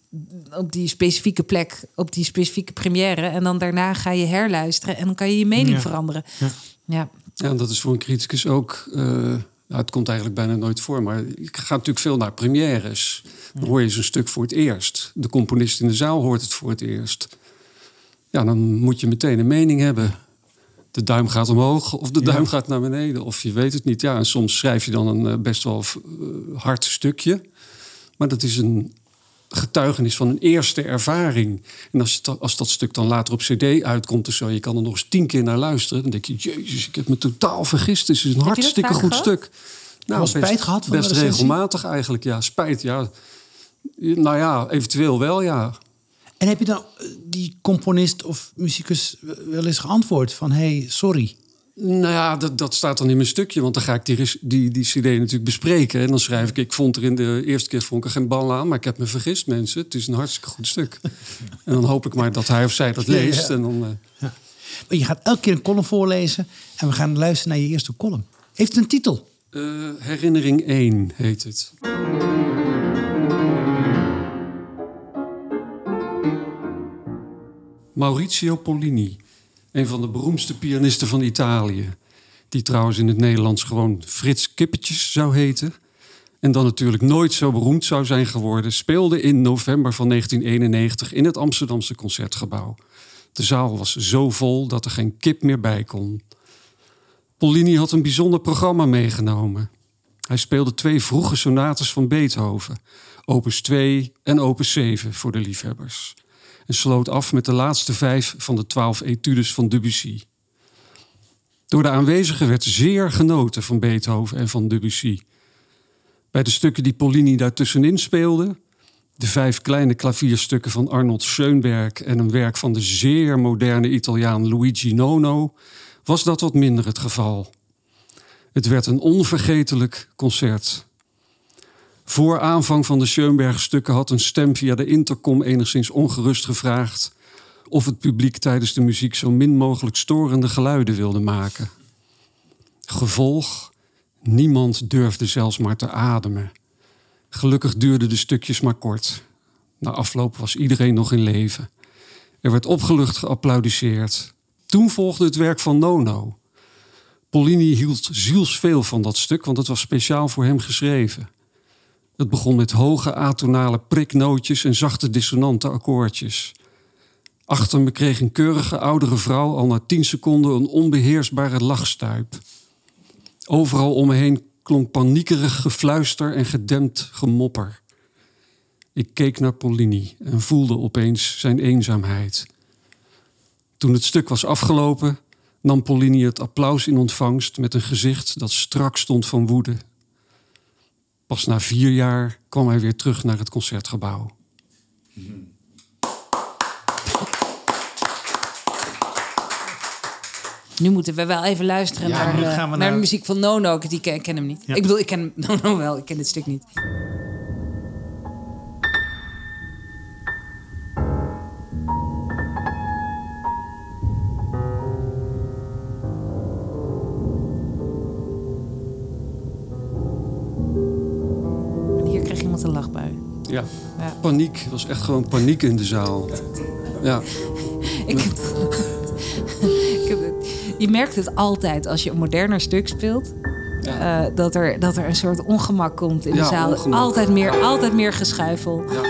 op die specifieke plek, op die specifieke première. En dan daarna ga je herluisteren en dan kan je je mening veranderen. Ja. ja. Ja. dat is voor een criticus ook. Uh, het komt eigenlijk bijna nooit voor, maar ik ga natuurlijk veel naar premières. Dan hoor je zo'n stuk voor het eerst. De componist in de zaal hoort het voor het eerst. Ja, dan moet je meteen een mening hebben. De duim gaat omhoog of de duim gaat naar beneden. Of je weet het niet. Ja, en soms schrijf je dan een eh, best wel uh, hard stukje. Maar dat is een getuigenis van een eerste ervaring. En als, als dat stuk dan later op cd uitkomt of zo... je kan er nog eens tien keer naar luisteren... dan denk je, jezus, ik heb me totaal vergist. Het is een hartstikke goed stuk. Nou, best, spijt gehad van Best regelmatig eigenlijk, ja. Spijt, ja. Nou ja, eventueel wel, ja. En heb je dan eh, die componist of muzikus wel eens geantwoord van... hey, sorry... Nou ja, dat, dat staat dan in mijn stukje. Want dan ga ik die, die, die CD natuurlijk bespreken. En dan schrijf ik: Ik vond er in de eerste keer vond ik er geen bal aan. Maar ik heb me vergist, mensen. Het is een hartstikke goed stuk. en dan hoop ik maar dat hij of zij dat leest. En dan, uh... Je gaat elke keer een column voorlezen. En we gaan luisteren naar je eerste column. Heeft het een titel? Uh, herinnering 1 heet het. Maurizio Pollini, een van de beroemdste pianisten van Italië. Die trouwens in het Nederlands gewoon Frits Kippetjes zou heten. En dan natuurlijk nooit zo beroemd zou zijn geworden, speelde in november van 1991 in het Amsterdamse concertgebouw. De zaal was zo vol dat er geen kip meer bij kon. Pollini had een bijzonder programma meegenomen. Hij speelde twee vroege sonates van Beethoven, opus 2 en opus 7 voor de liefhebbers. En sloot af met de laatste vijf van de twaalf etudes van Debussy. Door de aanwezigen werd zeer genoten van Beethoven en van Debussy. Bij de stukken die Pollini daartussenin speelde, de vijf kleine klavierstukken van Arnold Schoenberg en een werk van de zeer moderne Italiaan Luigi Nono, was dat wat minder het geval. Het werd een onvergetelijk concert. Voor aanvang van de Schoenberg-stukken had een stem via de intercom enigszins ongerust gevraagd of het publiek tijdens de muziek zo min mogelijk storende geluiden wilde maken. Gevolg: niemand durfde zelfs maar te ademen. Gelukkig duurden de stukjes maar kort. Na afloop was iedereen nog in leven. Er werd opgelucht geapplaudiseerd. Toen volgde het werk van Nono. Pollini hield zielsveel van dat stuk, want het was speciaal voor hem geschreven. Het begon met hoge atonale priknootjes en zachte dissonante akkoordjes. Achter me kreeg een keurige oudere vrouw al na tien seconden een onbeheersbare lachstuip. Overal om me heen klonk paniekerig gefluister en gedempt gemopper. Ik keek naar Pollini en voelde opeens zijn eenzaamheid. Toen het stuk was afgelopen, nam Pollini het applaus in ontvangst met een gezicht dat strak stond van woede. Pas na vier jaar kwam hij weer terug naar het concertgebouw. Nu moeten we wel even luisteren naar, uh, naar, naar, de muziek van Nono. Die ken, ik ken hem niet. Ik bedoel, ik ken Nono wel, ik ken dit stuk niet. Ja. ja. Paniek. Het was echt gewoon paniek in de zaal. Ja. ik heb, je merkt het altijd als je een moderner stuk speelt. Ja. Uh, dat, er, dat er een soort ongemak komt in de zaal. Altijd meer, altijd meer geschuifel. Ja.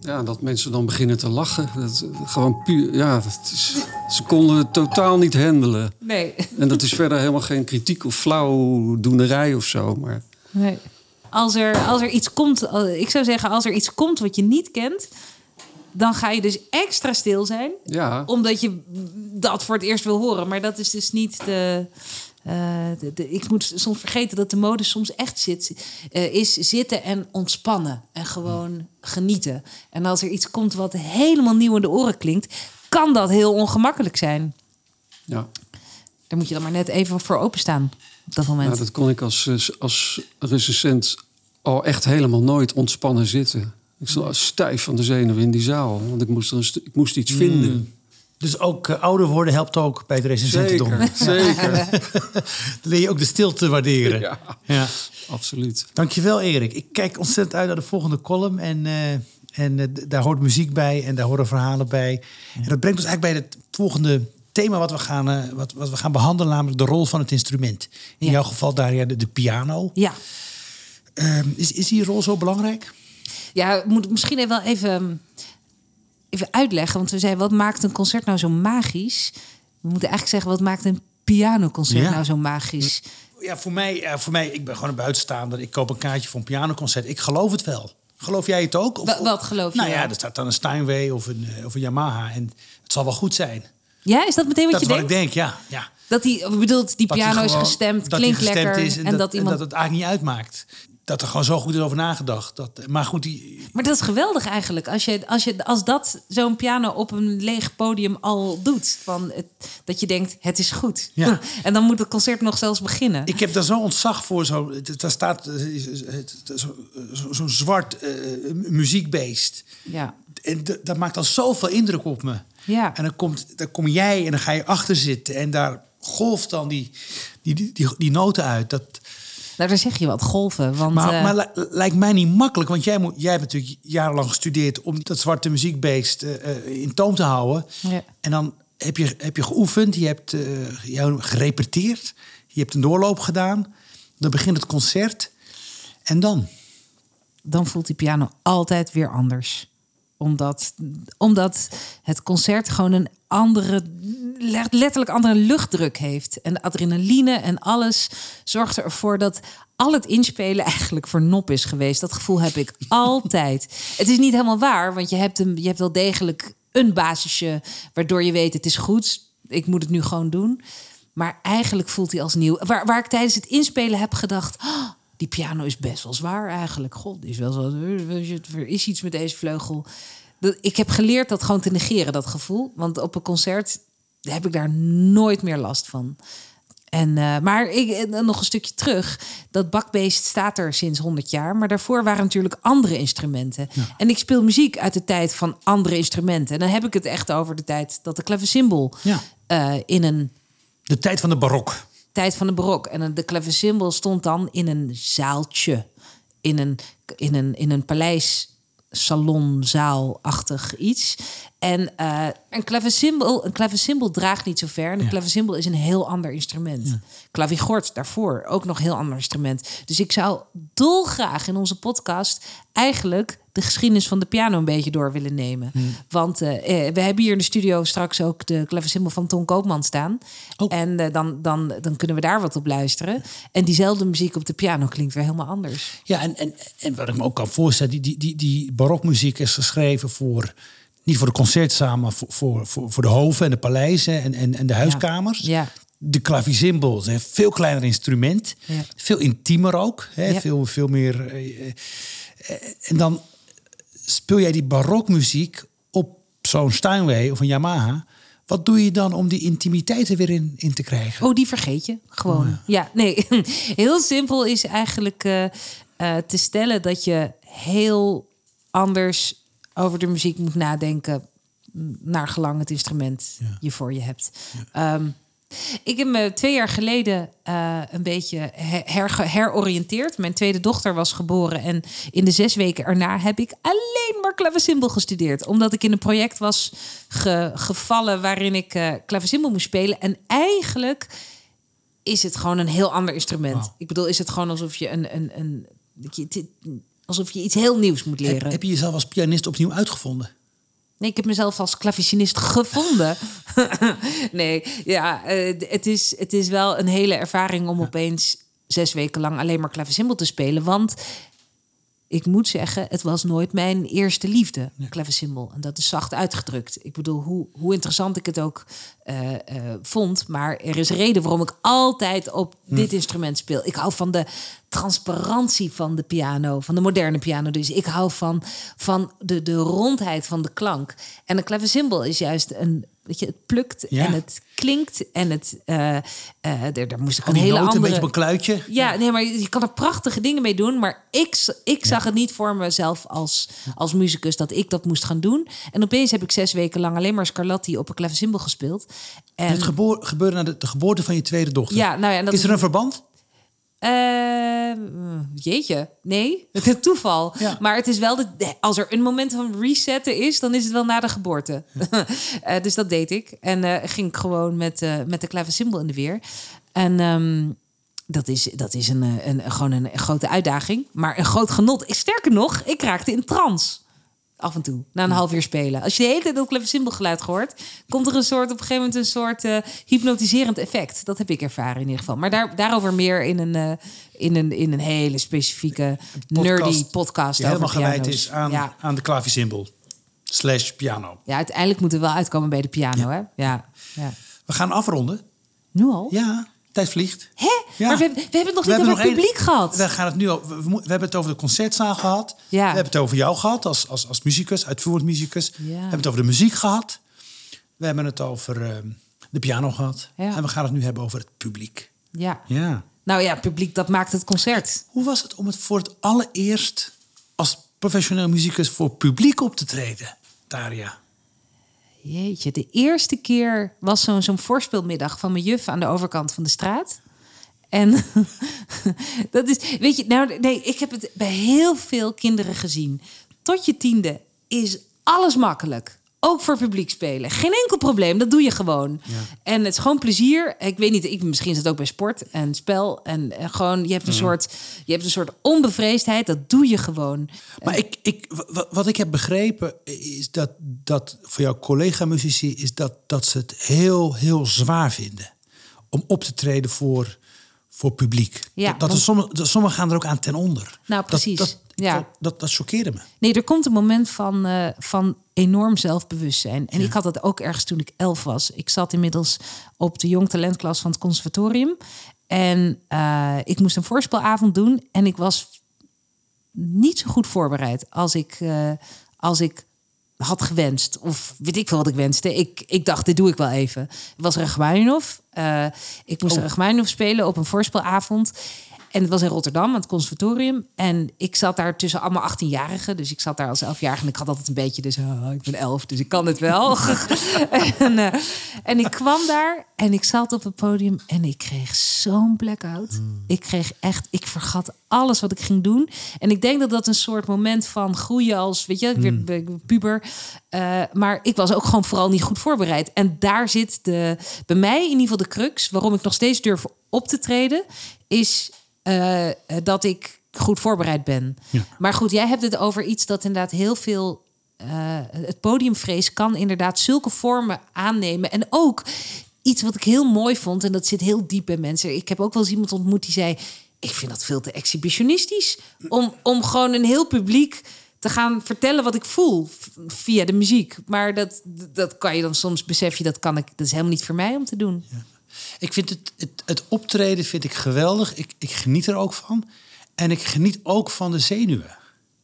ja. dat mensen dan beginnen te lachen. Dat, gewoon puur, ja, dat is, ze konden het totaal niet handelen. Nee. En dat is verder helemaal geen kritiek of flauwdoenerij of zo. Maar... Nee als er, als er iets komt, eh, ik zou zeggen, als er iets komt wat je niet kent, dan ga je dus extra stil zijn. Ja. Omdat je dat voor het eerst wil horen. Maar dat is dus niet de. Uh, de, ik moet soms vergeten dat de mode soms echt zit, uh, is zitten en ontspannen. En gewoon genieten. En als er iets komt wat helemaal nieuw in de oren klinkt, kan dat heel ongemakkelijk zijn. Ja. Daar moet je dan maar net even voor openstaan dat moment? Nou, dat kon ik als, eh, als recensent al echt helemaal nooit ontspannen zitten. Ik stond stijf van de zenuwen in die zaal, want ik moest, er een ik moest iets vinden. Hmm. Dus ook uh, ouder worden helpt ook bij het recensentendom. Zeker, zeker. Dan leer je ook de stilte waarderen. Ja, ja. absoluut. Dankjewel Erik. Ik kijk ontzettend uit naar de volgende column. En, uh, en daar hoort muziek bij en daar horen verhalen bij. En dat brengt ons eigenlijk bij het volgende thema wat we gaan, uh, wat, wat we gaan behandelen, namelijk de rol van het instrument. In jouw geval daar de, de piano. Ja. Uh, is, is die rol zo belangrijk? Ja, moet misschien even wel even, even uitleggen. Want we zeiden, wat maakt een concert nou zo magisch? We moeten eigenlijk zeggen, wat maakt een pianoconcert ja. nou zo magisch? Ja, voor mij, voor mij, ik ben gewoon een buitenstaander. Ik koop een kaartje voor een pianoconcert. Ik geloof het wel. Geloof jij het ook? Of, wat geloof je? Nou ja, er staat dan een Steinway of een, of een Yamaha. En het zal wel goed zijn. Ja, is dat meteen wat dat je denkt? Dat ik denk, ja. ja. Dat die, bedoelt, die piano is gestemd, klinkt lekker. Is en, dat, iemand... dat het eigenlijk niet uitmaakt dat er gewoon zo goed is over nagedacht. Dat, maar goed, die... Maar dat is geweldig eigenlijk. Als, je, als, je, als dat zo'n piano op een leeg podium al doet. Van het, dat je denkt, het is goed. Ja. En dan moet het concert nog zelfs beginnen. Ik heb daar zo ontzag voor. Zo, daar staat zo'n zo, zo zwart uh, muziekbeest. Ja. En dat maakt dan zoveel indruk op me. Ja. En dan, komt, dan kom jij en dan ga je achter zitten. En daar golft dan die, die, die, die, die noten uit. Dat, nou, daar zeg je wat, golven. Want, maar, uh... maar lijkt mij niet makkelijk, want jij, moet, jij hebt natuurlijk jarenlang gestudeerd om dat zwarte muziekbeest uh, in toom te houden. Ja. En dan heb je, heb je geoefend, je hebt uh, gerepeteerd, je hebt een doorloop gedaan. Dan begint het concert. En dan? Dan voelt die piano altijd weer anders omdat, omdat het concert gewoon een andere, letterlijk andere luchtdruk heeft. En de adrenaline en alles zorgt ervoor dat al het inspelen eigenlijk voor nop is geweest. Dat gevoel heb ik altijd. Het is niet helemaal waar, want je hebt, een, je hebt wel degelijk een basisje waardoor je weet het is goed. Ik moet het nu gewoon doen. Maar eigenlijk voelt hij als nieuw. Waar, waar ik tijdens het inspelen heb gedacht. Oh, die piano is best wel zwaar eigenlijk. God, is wel zo. Er is iets met deze vleugel. Ik heb geleerd dat gewoon te negeren, dat gevoel. Want op een concert heb ik daar nooit meer last van. En, uh, maar ik, eh, nog een stukje terug. Dat bakbeest staat er sinds 100 jaar. Maar daarvoor waren natuurlijk andere instrumenten. En ik speel muziek uit de tijd van andere instrumenten. En dan heb ik het echt over de tijd dat de clavecimbal ja. uh, in een... De tijd van de barok tijd van de barok. En de clavecimbal stond dan in een zaaltje. In een, in een, in een paleis salonzaalachtig iets. En uh, een clavecimbal, een clavecimbal draagt niet zo ver. En een ja. clavecimbal is een heel ander instrument. Ja. Clavigort daarvoor ook nog heel ander instrument. Dus ik zou dolgraag in onze podcast eigenlijk de geschiedenis van de piano een beetje door willen nemen. Hmm. Want uh, we hebben hier in de studio straks ook de clavecimbal van Ton Koopman staan. Oh. En uh, dan, dan, dan kunnen we daar wat op luisteren. En diezelfde muziek op de piano klinkt weer helemaal anders. Ja, en, en, en wat ik me ook kan voorstellen, die, die, die, die barokmuziek is geschreven voor niet voor de concertzaal, maar voor, voor, voor, voor de hoven en de paleizen en, en, en de huiskamers. Ja. De clavicimbal is een veel kleiner instrument. Ja. Veel intiemer ook. Hè? Veel, veel meer. Uh, uh, en dan speel jij die barokmuziek op zo'n Steinway of een Yamaha. Wat doe je dan om die intimiteit er weer in, in te krijgen? Oh, die vergeet je gewoon. Oh, ja. ja. nee. heel simpel is eigenlijk uh, te stellen dat je heel anders over de muziek moet nadenken naar gelang het instrument je voor je hebt. Ja. Um, ik heb me twee jaar geleden uh, een beetje her heroriënteerd. Mijn tweede dochter was geboren en in de zes weken erna heb ik alleen maar clavecimbal gestudeerd. Omdat ik in een project was ge gevallen waarin ik uh, clavecimbal moest spelen. En eigenlijk is het gewoon een heel ander instrument. Wow. Ik bedoel, is het gewoon alsof je een, een, een Alsof je iets heel nieuws moet leren. Heb, heb je jezelf als pianist opnieuw uitgevonden? Nee, ik heb mezelf als klavicinist gevonden. nee, ja, uh, het, is, het is wel een hele ervaring om opeens zes weken lang alleen maar clavicimbal te spelen. Want ik moet zeggen, het was nooit mijn eerste liefde, ja. clavecimbal. En dat is zacht uitgedrukt. Ik bedoel, hoe, hoe interessant ik het ook uh, uh, vond. Maar er is reden waarom ik altijd op hm. dit instrument speel. Ik hou van de transparantie van de piano, van de moderne piano. Dus ik hou van, van de, de rondheid van de klank. En een clavecimbal is juist een, weet je, het plukt ja. en het klinkt en het, uh, uh, daar, daar moest ik een hele andere... een beetje op een kluitje. Ja, nee, maar je kan er prachtige dingen mee doen, maar ik, ik zag ja. het niet voor mezelf als, als muzikus dat ik dat moest gaan doen. En opeens heb ik zes weken lang alleen maar Scarlatti op een clavecimbal gespeeld. En, het gebeurde na de, de, geboorte van je tweede dochter. Ja, nou ja, en dat is er een verband? Uh, jeetje, nee, het is toeval. Ja. Maar het is wel, de, als er een moment van resetten is, dan is het wel na de geboorte. Ja. uh, dus dat deed ik. En uh, ging ik gewoon met, met de clavecimbal in de weer. En um, dat is, dat is een, een, een, gewoon een grote uitdaging, maar een groot genot. Sterker nog, ik raakte in trance af en toe, na een half uur spelen. Als je de hele tijd dat clavecimbelgeluid hoort, komt er een soort, op een gegeven moment een soort uh, hypnotiserend effect. Dat heb ik ervaren in ieder geval. Maar daar, daarover meer in een, uh, in een, in een hele specifieke podcast, nerdy podcast. Die helemaal gewijd is aan, ja. aan de clavicimbel slash piano. Ja, uiteindelijk moeten we wel uitkomen bij de piano, ja. hè? Ja. ja. We gaan afronden. Nu al? Ja. Tijd vliegt. Hè? Ja. Maar we, we, hebben het nog we niet over het publiek een, gehad. We, gaan het nu al, we, we, hebben het over de concertzaal gehad. Ja. We hebben het over jou gehad als, als, als muzikus, uitvoerend muzikus. Ja. We hebben het over de muziek gehad. We hebben het over uh, de piano gehad. En we gaan het nu hebben over het publiek. Ja. ja. Nou ja, publiek, dat maakt het concert. Hoe was het om het voor het allereerst als professioneel muzikus voor publiek op te treden, Daria? Jeetje, de eerste keer was zo'n zo'n voorspelmiddag van mijn juf aan de overkant van de straat. En dat is, weet je, nou, nee, ik heb het bij heel veel kinderen gezien. Tot je tiende is alles makkelijk. Ook voor publiek spelen. Geen enkel probleem, dat doe je gewoon. En het is gewoon plezier. Ik weet niet, ik, misschien is het ook bij sport en spel. En, gewoon, je hebt, een soort, je hebt een soort onbevreesdheid, dat doe je gewoon. Maar ik, ik, wat ik heb begrepen is dat, dat voor jouw collega-muzici... is dat, dat ze het heel, heel zwaar vinden om op te treden voor, voor publiek. Ja, dat, dat sommigen sommige gaan er ook aan ten onder. Nou, precies. Dat, ja. dat, dat choqueerde me. Nee, er komt een moment van, uh, van enorm zelfbewustzijn. En ik had dat ook ergens toen ik elf was. Ik zat inmiddels op de jong talentklas van het conservatorium. En uh, ik moest een voorspelavond doen. En ik was niet zo goed voorbereid als ik, uh, als ik had gewenst. Of weet ik veel wat ik wenste. Ik, ik dacht, dit doe ik wel even. Het was Rachmaninoff. Uh, ik moest oh. Rachmaninoff spelen op een voorspelavond. En het was in Rotterdam, aan het conservatorium. En ik zat daar tussen allemaal 18-jarigen. Dus ik zat daar als 11-jarige. En ik had altijd een beetje, dus oh, ik ben 11, dus ik kan het wel. en, uh, en ik kwam daar en ik zat op het podium en ik kreeg zo'n blackout. Hmm. Ik kreeg echt, ik vergat alles wat ik ging doen. En ik denk dat dat een soort moment van groeien als, weet je, ik werd hmm. puber. Uh, maar ik was ook gewoon vooral niet goed voorbereid. En daar zit de, bij mij in ieder geval de crux, waarom ik nog steeds durf op te treden, is uh, dat ik goed voorbereid ben. Maar goed, jij hebt het over iets dat inderdaad heel veel. Uh, het podiumvrees kan inderdaad zulke vormen aannemen. En ook iets wat ik heel mooi vond, en dat zit heel diep bij mensen. Ik heb ook wel eens iemand ontmoet die zei: Ik vind dat veel te exhibitionistisch. Om, om gewoon een heel publiek te gaan vertellen wat ik voel via de muziek. Maar dat, dat kan je dan soms besef je, dat kan ik. Dat is helemaal niet voor mij om te doen. Ja. Ik vind het, het, het, optreden vind ik geweldig. Ik, ik geniet er ook van. En ik geniet ook van de zenuwen.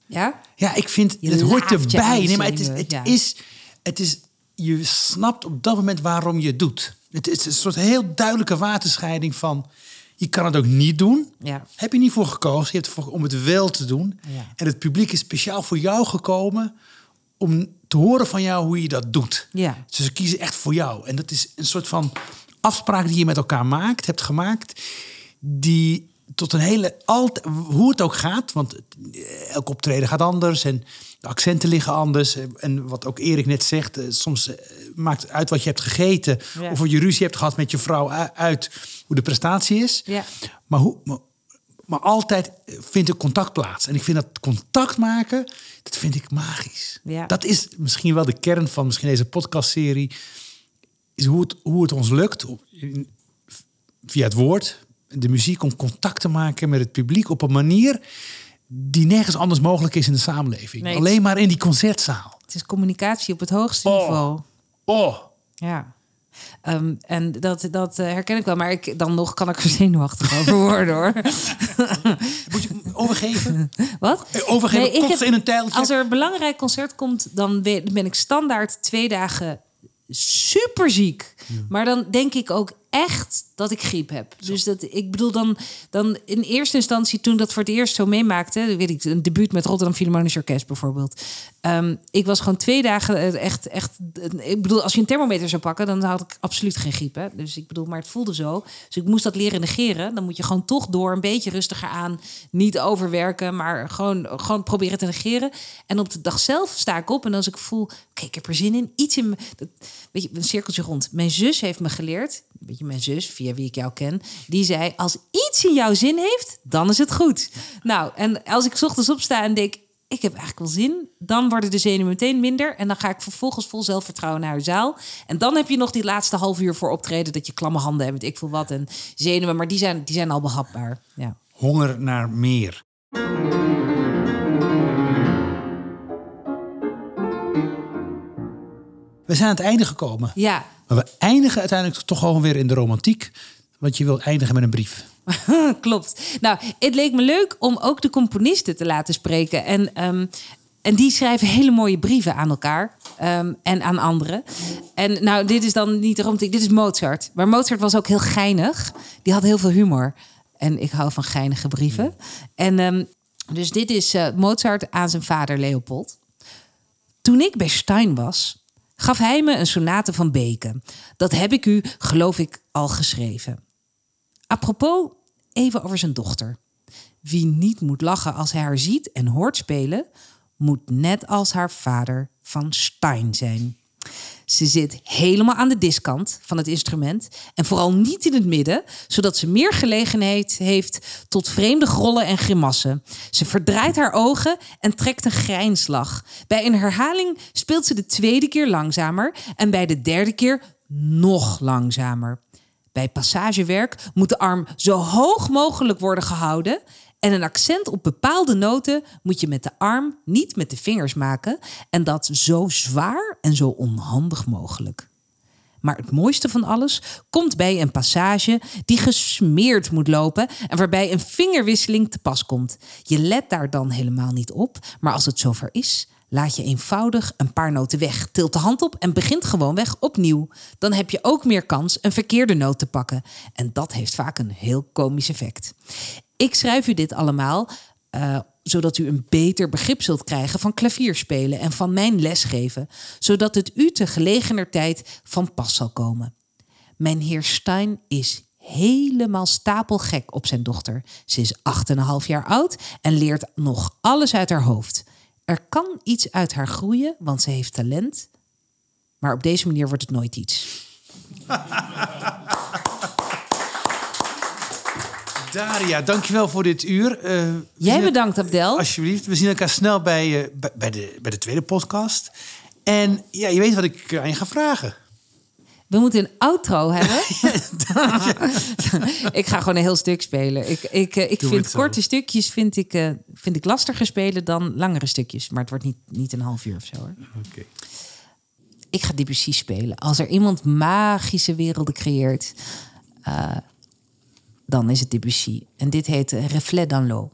Ja? Ja, ik vind het hoort erbij. Nee, maar het is, het, is, het is. Je snapt op dat moment waarom je het doet. Het is een soort heel duidelijke waterscheiding van. Je kan het ook niet doen. Ja. Heb je niet voor gekozen. Je hebt ervoor om het wel te doen. Ja. En het publiek is speciaal voor jou gekomen om te horen van jou hoe je dat doet. Ja. Dus ze kiezen echt voor jou. En dat is een soort van afspraak die je met elkaar maakt, hebt gemaakt, die tot een hele altijd hoe het ook gaat, want elk optreden gaat anders en de accenten liggen anders en wat ook Erik net zegt, eh, soms eh, maakt uit wat je hebt gegeten of wat je ruzie hebt gehad met je vrouw uit hoe de prestatie is. Ja. Maar hoe maar, maar altijd vindt er contact plaats. En ik vind dat contact maken, dat vind ik magisch. Ja. Dat is misschien wel de kern van misschien deze podcastserie is hoe het, hoe het ons lukt via het woord, de muziek, om contact te maken met het publiek op een manier die nergens anders mogelijk is in de samenleving. Alleen maar in die concertzaal. Het is communicatie op het hoogste oh. niveau. Oh. Ja. Ehm, en dat, dat uh, herken ik wel, maar ik, dan nog kan ik er zenuwachtig over worden hoor. Moet je overgeven? Wat? Overgeven, nee, heb, in een tijltje. Als er een belangrijk concert komt, dan ben ik standaard twee dagen super ziek. Maar dan denk ik ook echt dat ik griep heb. Dus dat ik bedoel dan, dan in eerste instantie toen dat voor het eerst zo meemaakte, weet ik, een debuut met Rotterdam Philharmonisch Orkest bijvoorbeeld. Um, ik was gewoon twee dagen eh, echt, echt. Ik bedoel, als je een thermometer zou pakken, dan had ik absoluut geen griep. Hè? Dus ik bedoel, maar het voelde zo. Dus ik moest dat leren negeren. Dan moet je gewoon toch door een beetje rustiger aan, niet overwerken, maar gewoon, gewoon proberen te negeren. En op de dag zelf sta ik op en als ik voel, oké, ik heb er zin in, iets in me, dat, weet je, een cirkeltje rond. Mijn zus heeft me geleerd, weet je, mijn zus, wie ik jou ken, die zei: Als iets in jouw zin heeft, dan is het goed. Nou, en als ik ochtends opsta en denk: Ik heb eigenlijk wel zin, dan worden de zenuwen meteen minder. En dan ga ik vervolgens vol zelfvertrouwen naar de zaal. En dan heb je nog die laatste half uur voor optreden dat je klamme handen hebt, ik voel wat. En zenuwen, maar die zijn, die zijn al behapbaar. Ja. Honger naar meer. We zijn aan het einde gekomen. Ja. Maar we eindigen uiteindelijk toch gewoon weer in de romantiek. Want je wil eindigen met een brief. Klopt. Nou, het leek me leuk om ook de componisten te laten spreken. En, ehm, en die schrijven hele mooie brieven aan elkaar ehm, en aan anderen. En nou, dit is dan niet de romantiek, dit is Mozart. Maar Mozart was ook heel geinig. Die had heel veel humor. En ik hou van geinige brieven. En ehm, dus dit is uh, Mozart aan zijn vader Leopold. Toen ik bij Stein was, gaf hij me een sonate van Beken. Dat heb ik u, geloof ik, al geschreven. Apropos, even over zijn dochter. Wie niet moet lachen als hij haar ziet en hoort spelen, moet net als haar vader van Stein zijn. Ze zit helemaal aan de diskant van het instrument en vooral niet in het midden, zodat ze meer gelegenheid heeft tot vreemde grollen en grimassen. Ze verdraait haar ogen en trekt een grijnslach. Bij een herhaling speelt ze de tweede keer langzamer en bij de derde keer nog langzamer. Bij passagewerk moet de arm zo hoog mogelijk worden gehouden en een accent op bepaalde noten moet je met de arm, niet met de vingers maken. En dat zo zwaar en zo onhandig mogelijk. Maar het mooiste van alles komt bij een passage die gesmeerd moet lopen en waarbij een vingerwisseling te pas komt. Je let daar dan helemaal niet op, maar als het zover is, laat je eenvoudig een paar noten weg, tilt de hand op en begint gewoonweg opnieuw. Dan heb je ook meer kans een verkeerde noot te pakken. En dat heeft vaak een heel komisch effect. Ik schrijf u dit allemaal uh, zodat u een beter begrip zult krijgen van klavierspelen en van mijn lesgeven, zodat het u te gelegener tijd van pas zal komen. Mijn heer Stein is helemaal stapelgek op zijn dochter. Ze is 8,5 jaar oud en leert nog alles uit haar hoofd. Er kan iets uit haar groeien, want ze heeft talent. Maar op deze manier wordt het nooit iets. Daria, dankjewel voor dit uur. Uh, Jij bedankt, Abdel. Alsjeblieft. We zien elkaar snel bij, uh, bij, de, bij de tweede podcast. En ja, je weet wat ik aan je ga vragen. We moeten een outro hebben. ik ga gewoon een heel stuk spelen. Ik, ik, ik vind korte stukjes vind ik, uh, vind ik lastiger spelen dan langere stukjes. Maar het wordt niet, niet een half uur of zo hoor. Okay. Ik ga Debussy spelen. Als er iemand magische werelden creëert... Uh, dan is het Debussy. En dit heet Reflet dans l'eau.